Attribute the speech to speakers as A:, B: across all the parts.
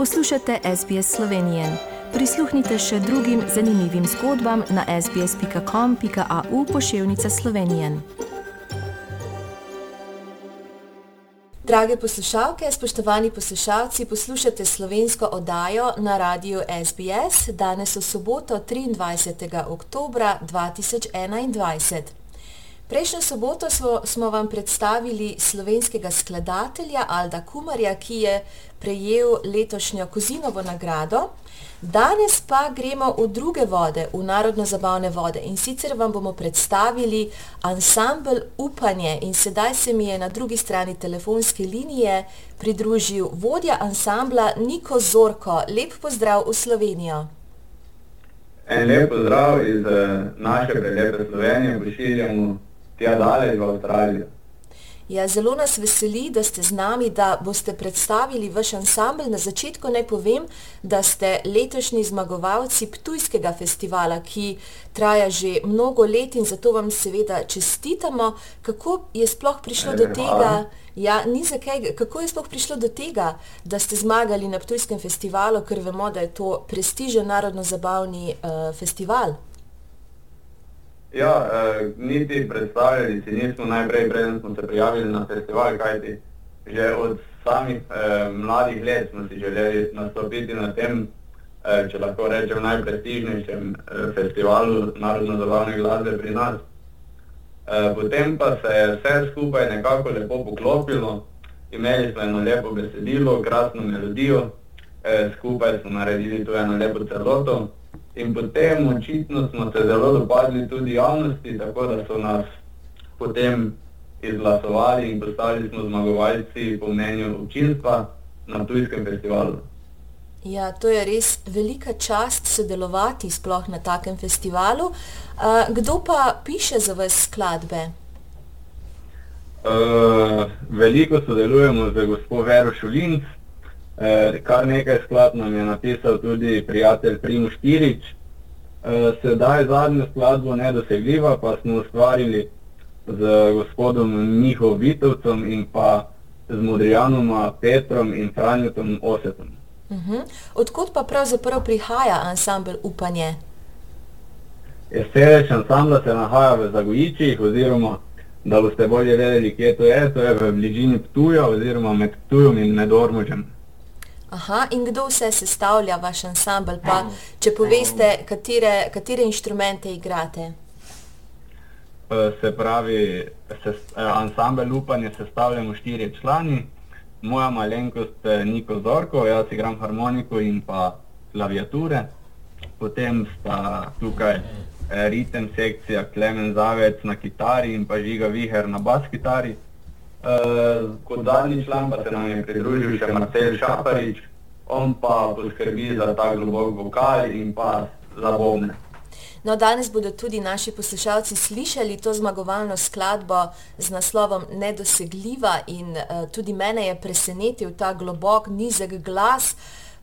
A: Poslušate SBS Slovenije. Prisluhnite še drugim zanimivim zgodbam na sbsp.com.au pošiljka Slovenije. Drage poslušalke, spoštovani poslušalci, poslušate slovensko oddajo na radiju SBS danes v soboto 23. oktober 2021. Prejšnjo soboto smo, smo vam predstavili slovenskega skladatelja Alda Kumarja, ki je prejel letošnjo Kozinovo nagrado. Danes pa gremo v druge vode, v narodno-zabavne vode in sicer vam bomo predstavili ansambl Upanje in sedaj se mi je na drugi strani telefonske linije pridružil vodja ansambla Niko Zorko. Lep pozdrav v Slovenijo.
B: En lep pozdrav iz uh, naše prelepe Slovenije, pošiljamo tja daleč v Avstralijo.
A: Ja, zelo nas veseli, da ste z nami, da boste predstavili vaš ansambl. Na začetku naj povem, da ste letošnji zmagovalci Ptujskega festivala, ki traja že mnogo let in zato vam seveda čestitamo. Kako je sploh prišlo do tega, ja, zakaj, kako je sploh prišlo do tega, da ste zmagali na Ptujskem festivalu, ker vemo, da je to prestižen narodno-zabavni uh, festival?
B: Ja, eh, niti predstavljali si nismo najprej, preden smo se prijavili na festival, kajti že od samih eh, mladih let smo si želeli nastopiti na tem, eh, če lahko rečem, najprestižnejšem eh, festivalu narodno-zabavne glasbe pri nas. Eh, potem pa se je vse skupaj nekako lepo poklopilo, imeli smo eno lepo besedilo, krasno melodijo, eh, skupaj smo naredili tu eno lepo celoto. In potem očitno smo se zelo dopadli tudi javnosti, tako da so nas potem izglasovali in postali smo zmagovalci po mnenju občinstva na tujskem festivalu.
A: Ja, to je res velika čast sodelovati sploh na takem festivalu. Kdo pa piše za vas skladbe?
B: Uh, veliko sodelujemo z gospod Vero Šulinc, Eh, kar nekaj skladb nam je napisal tudi prijatelj Primo Štirič. Eh, sedaj zadnjo skladbo nedosegljiva pa smo ustvarili z gospodom Miho Vitovcem in pa z Modrijanoma Petrom in Franjotom Osetom.
A: Uh mhm. -huh. Odkud pa pravzaprav prihaja ansambl Upanje?
B: Sedež ansambla se nahaja v Zagojičih oziroma da boste bolje vedeli, kje to je, to je v bližini Ptuja oziroma med Ptujom in med Ormožem.
A: Aha, in kdo vse sestavlja vaš ansambl? Pa, če poveste, katere, katere inštrumente igrate?
B: Eh, se pravi, eh, ansambl upanje sestavljamo štiri člani. Moja malenkost je Niko Zorko, jaz igram harmoniko in pa klaviature. Potem sta tukaj eh, ritem sekcija Klemen Zavec na kitari in pa Žiga Viher na bas kitari. Uh, kot zadnji član pa se nam je pridružil še Marcel Šaparič, on pa poskrbi za ta globok vokal in pa za bobne.
A: No, danes bodo tudi naši poslušalci slišali to zmagovalno skladbo z naslovom Nedosegljiva in uh, tudi mene je presenetil ta globok, nizek glas.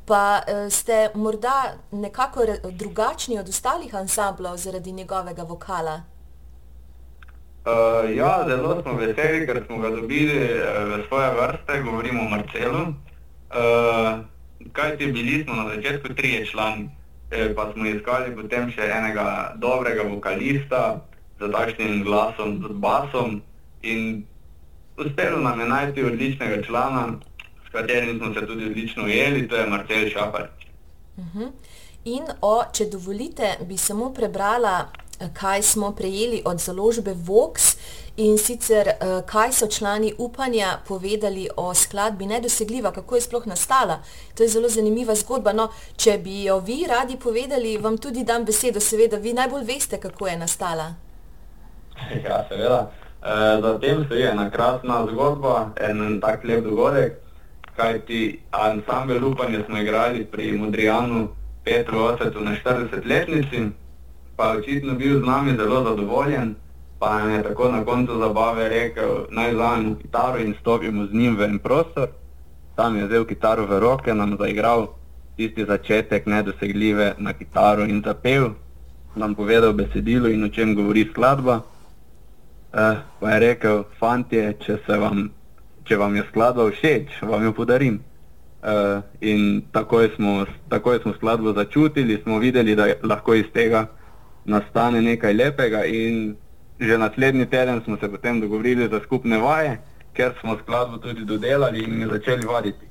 A: Pa uh, ste morda nekako drugačni od ostalih ansamblov zaradi njegovega vokala?
B: Uh, ja, zelo smo veseli, ker smo ga dobili uh, v svoje vrste, govorimo o Marcelu. Uh, kaj ti bili smo na začetku trije člani, eh, pa smo iskali potem še enega dobrega vokalista z takšnim glasom, z basom in uspelo nam je najti odličnega člana, s katerim smo se tudi odlično ujeli, to je Marcel Šapar.
A: Uh mhm. -huh. In o, če dovolite, bi samo prebrala kaj smo prejeli od založbe Vox in sicer eh, kaj so člani upanja povedali o skladbi Nedosegljiva, kako je sploh nastala. To je zelo zanimiva zgodba. No, če bi jo vi radi povedali, vam tudi dam besedo, seveda, vi najbolj veste, kako je nastala.
B: Ja, seveda. E, za tem stoji ena krasna zgodba, en tak lep dogodek, kajti ansambel upanja smo igrali pri Petru Osetu na 40-letnici pa očitno bil z nami zelo zadovoljen, pa nam je tako na koncu zabave rekel, naj vzamemo kitaro in stopimo z njim v en prostor. Sam je vzel kitaro v roke, nam zaigral tisti začetek nedosegljive na kitaro in zapel, nam povedal besedilo in o čem govori skladba. Eh, pa je rekel, fantje, če, vam, če vam je skladba všeč, vam jo podarim. uh, in takoj smo, takoj smo skladbo začutili, smo videli, da lahko iz tega nastane nekaj lepega in že naslednji teden smo se potem dogovorili za skupne vaje, ker smo skladbo tudi dodelali in začeli vaditi.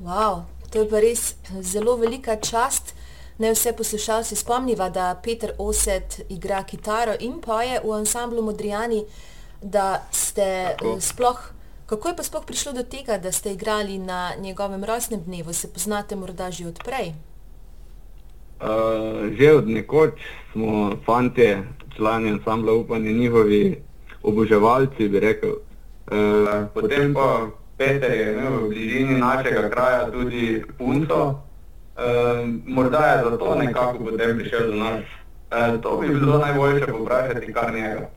A: Wow, to je pa res zelo velika čast. Ne vse poslušalci spomniva, da Peter Oset igra kitaro in poje v ansamblu Modrijani, da ste Tako. Eh, sploh, kako je pa sploh prišlo do tega, da ste igrali na njegovem rojstnem dnevu, se poznate morda že odprej?
B: Uh, že od nekoč smo fante, člani ansambla Upanje, njihovi oboževalci, bi rekel. Uh, potem pa Peter je imel v bližini našega kraja tudi punco, Uh, morda je zato nekako potem prišel do nas. Uh, to bi bilo najboljše poprašati kar njega.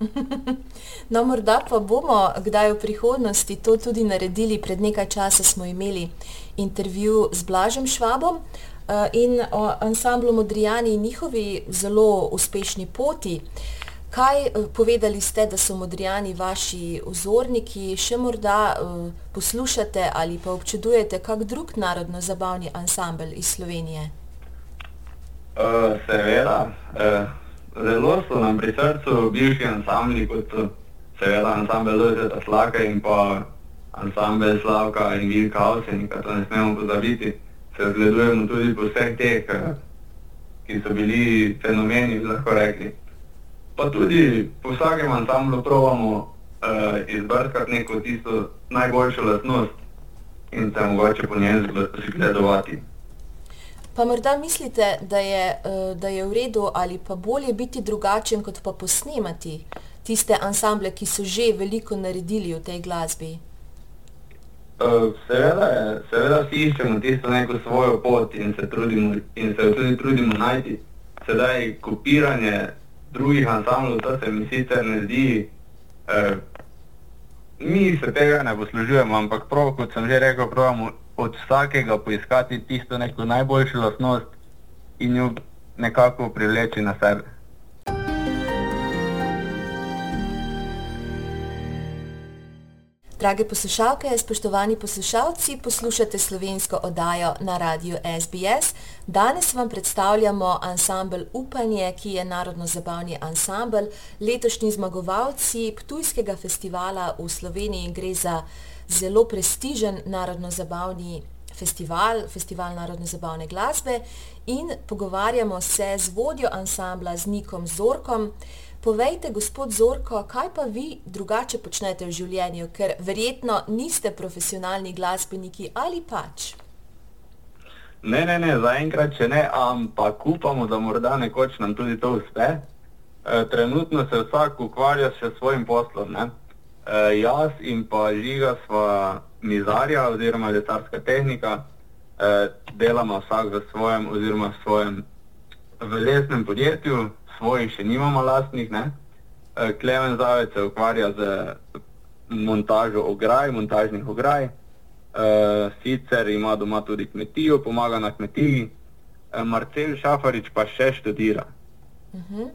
A: no, morda pa bomo kdaj v prihodnosti to tudi naredili. Pred nekaj časa smo imeli intervju z Blažem Švabom uh, in o ansamblu Modrijani in njihovi zelo uspešni poti. Kaj eh, povedali ste, da so modrijani vaši vzorniki, še morda poslušate ali pa občudujete kak drug narodno-zabavni ansambl iz Slovenije?
B: Uh, seveda, uh, zelo so nam pri srcu bivši ansambli, kot so seveda ansambl Lojzeta Slaka in pa ansambl Slavka in Vilka Avsenika, to ne smemo pozabiti. Se zgledujemo tudi po vseh teh, ki so bili fenomeni, lahko rekli pa tudi po vsakem ansamblu provamo uh, izbrskati neko tisto najboljšo lastnost in se mogoče po njej zgledovati.
A: Pa morda mislite, da je, uh, da je v redu ali pa bolje biti drugačen, kot pa posnemati tiste ansamble, ki so že veliko naredili v tej glasbi?
B: Uh, seveda, je, seveda si iščemo tisto neko svojo pot in se, trudimo, in se tudi trudimo najti. Sedaj kopiranje drugih ansamblov, to se mi sicer ne zdi, eh, mi se tega ne poslužujemo, ampak prav, kot sem že rekel, pravimo od vsakega poiskati tisto neko najboljšo lastnost in jo nekako privleči na sebe.
A: Drage poslušalke, spoštovani poslušalci, poslušate slovensko oddajo na radiju SBS. Danes vam predstavljamo ansambl Upanje, ki je narodno-zabavni ansambl. Letošnji zmagovalci Ptujskega festivala v Sloveniji gre za zelo prestižen narodno-zabavni festival, festival narodno-zabavne glasbe in pogovarjamo se z vodjo ansambla, z Nikom Zorkom. Povejte, gospod Zorko, kaj pa vi drugače počnete v življenju, ker verjetno niste profesionalni glasbeniki ali pač?
B: Ne, ne, ne, zaenkrat še ne, ampak upamo, da morda nekoč nam tudi to uspe. E, trenutno se vsak ukvarja še s svojim poslom. Ne? E, jaz in pa Žiga sva mizarja oziroma letarska tehnika, e, delamo vsak v svojem oziroma v svojem v lesnem podjetju, svojih še nimamo lastnih. Ne? Eh, Klemen Zavec se ukvarja z montažo ograj, montažnih ograj. Uh, sicer ima doma tudi kmetijo, pomaga na kmetiji. Uh, Marcel Šafarič pa še študira.
A: Uh mhm. -huh.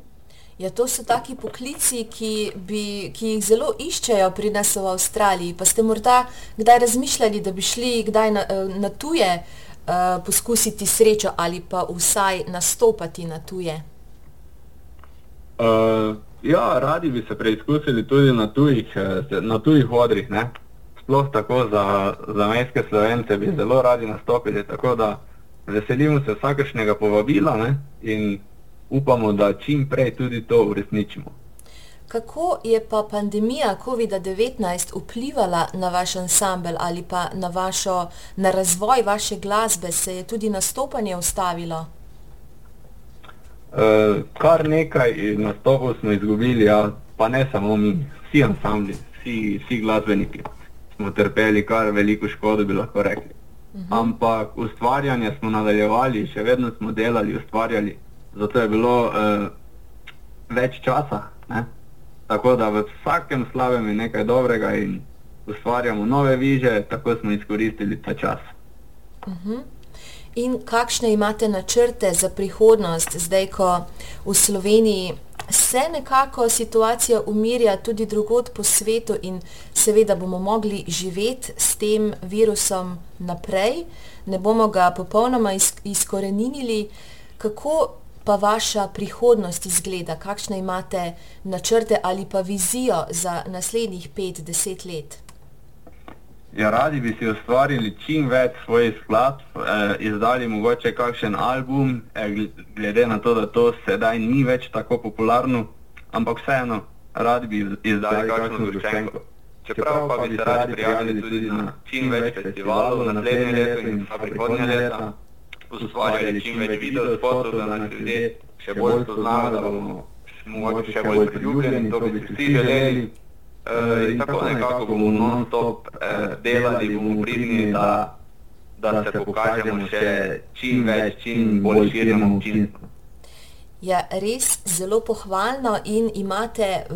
A: Ja, to so taki poklici, ki, bi, ki jih zelo iščejo pri nas v Avstraliji. Pa ste morda kdaj razmišljali, da bi šli kdaj na, na tuje uh, poskusiti srečo ali pa vsaj nastopati na tuje?
B: Uh, ja, radi bi se preizkusili tudi na tujih, eh, na tujih odrih. Ne? Sploh tako za, za mestske slovence bi zelo radi nastopili, tako da veselimo se vsakršnega povabila ne? in upamo, da čim prej tudi to uresničimo.
A: Kako je pa pandemija COVID-19 vplivala na vaš ansambl ali pa na, vašo, na razvoj vaše glasbe? Se je tudi nastopanje ustavilo?
B: Uh, kar nekaj nastopov smo izgubili, ja, pa ne samo mi, vsi ansambli, vsi, vsi glasbeniki smo trpeli kar veliko škodo, bi lahko rekli. Uh mhm. -huh. Ampak ustvarjanje smo nadaljevali, še vedno smo delali, ustvarjali, zato je bilo uh, več časa. Ne? Tako da v vsakem slabem je nekaj dobrega in ustvarjamo nove viže, tako smo izkoristili ta čas.
A: Uh mhm. -huh. in kakšne imate načrte za prihodnost, zdaj ko v Sloveniji se nekako situacija umirja tudi drugod po svetu in seveda bomo mogli živeti s tem virusom naprej, ne bomo ga popolnoma izkoreninili. Kako pa vaša prihodnost izgleda, kakšne imate načrte ali pa vizijo za naslednjih pet, deset let?
B: Ja, radi bi si ustvarili čim več svojih skladb, eh, izdali mogoče kakšen album, eh, glede na to, da to sedaj ni več tako popularno, ampak vseeno, radi bi izdali kakšno zgoščenko. Čeprav pa bi se radi prijavili tudi na čim več festivalov, naslednje leto in pa prihodnje leta, ustvarjali čim več videospotov, da nas ljudje še bolj spoznajo, da bomo mogoče še bolj priljubljeni, to bi si vsi želeli. Uh, in tako nekako bomo non-stop uh, delali, bomo pridni, da, da se pokažemo še čim več, čim bolj širjemu občinstvu.
A: Ja, res zelo pohvalno in imate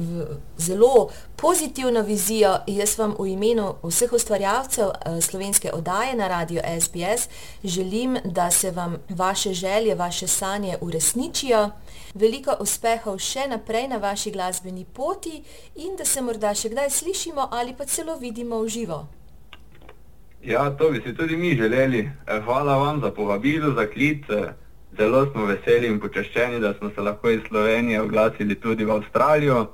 A: zelo pozitivno vizijo. Jaz vam v imenu vseh ustvarjalcev slovenske oddaje na radio SBS želim, da se vam vaše želje, vaše sanje uresničijo veliko uspehov še naprej na vaši glasbeni poti in da se morda še kdaj slišimo ali pa celo vidimo v živo.
B: Ja, to bi si tudi mi želeli. Eh, hvala vam za povabilo, za klic. Zelo smo veseli in počaščeni, da smo se lahko iz Slovenije oglasili tudi v Avstralijo.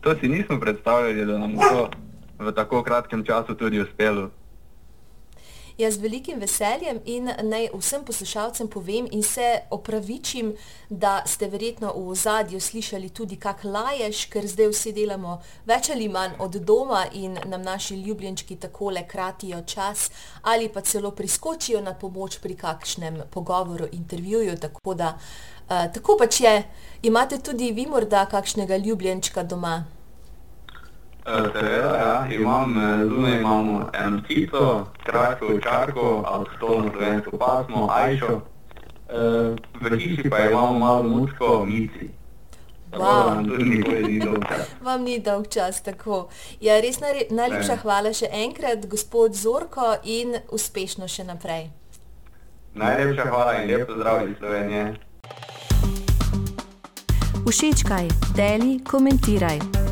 B: To si nismo predstavljali, da nam bo to v tako kratkem času tudi uspelo.
A: Jaz z velikim veseljem in naj vsem poslušalcem povem in se opravičim, da ste verjetno v ozadju slišali tudi kak lajež, ker zdaj vsi delamo več ali manj od doma in nam naši ljubljenčki takole kratijo čas ali pa celo priskočijo na pomoč pri kakšnem pogovoru, intervjuju, tako da uh, tako pač je. Imate tudi vi morda kakšnega ljubljenčka doma?
B: Seveda, ja, imam, zunaj imamo eno ptico, kratko čarko, avtohtono slovensko pasmo, ajšo. V hiši pa imamo malo muško, mici.
A: Wow. Vam ni dolg čas, tako. Ja, res najlepša hvala še enkrat, gospod Zorko, in uspešno še naprej.
B: Najlepša hvala in lep pozdrav iz Slovenije.
A: Všečkaj, deli, komentiraj.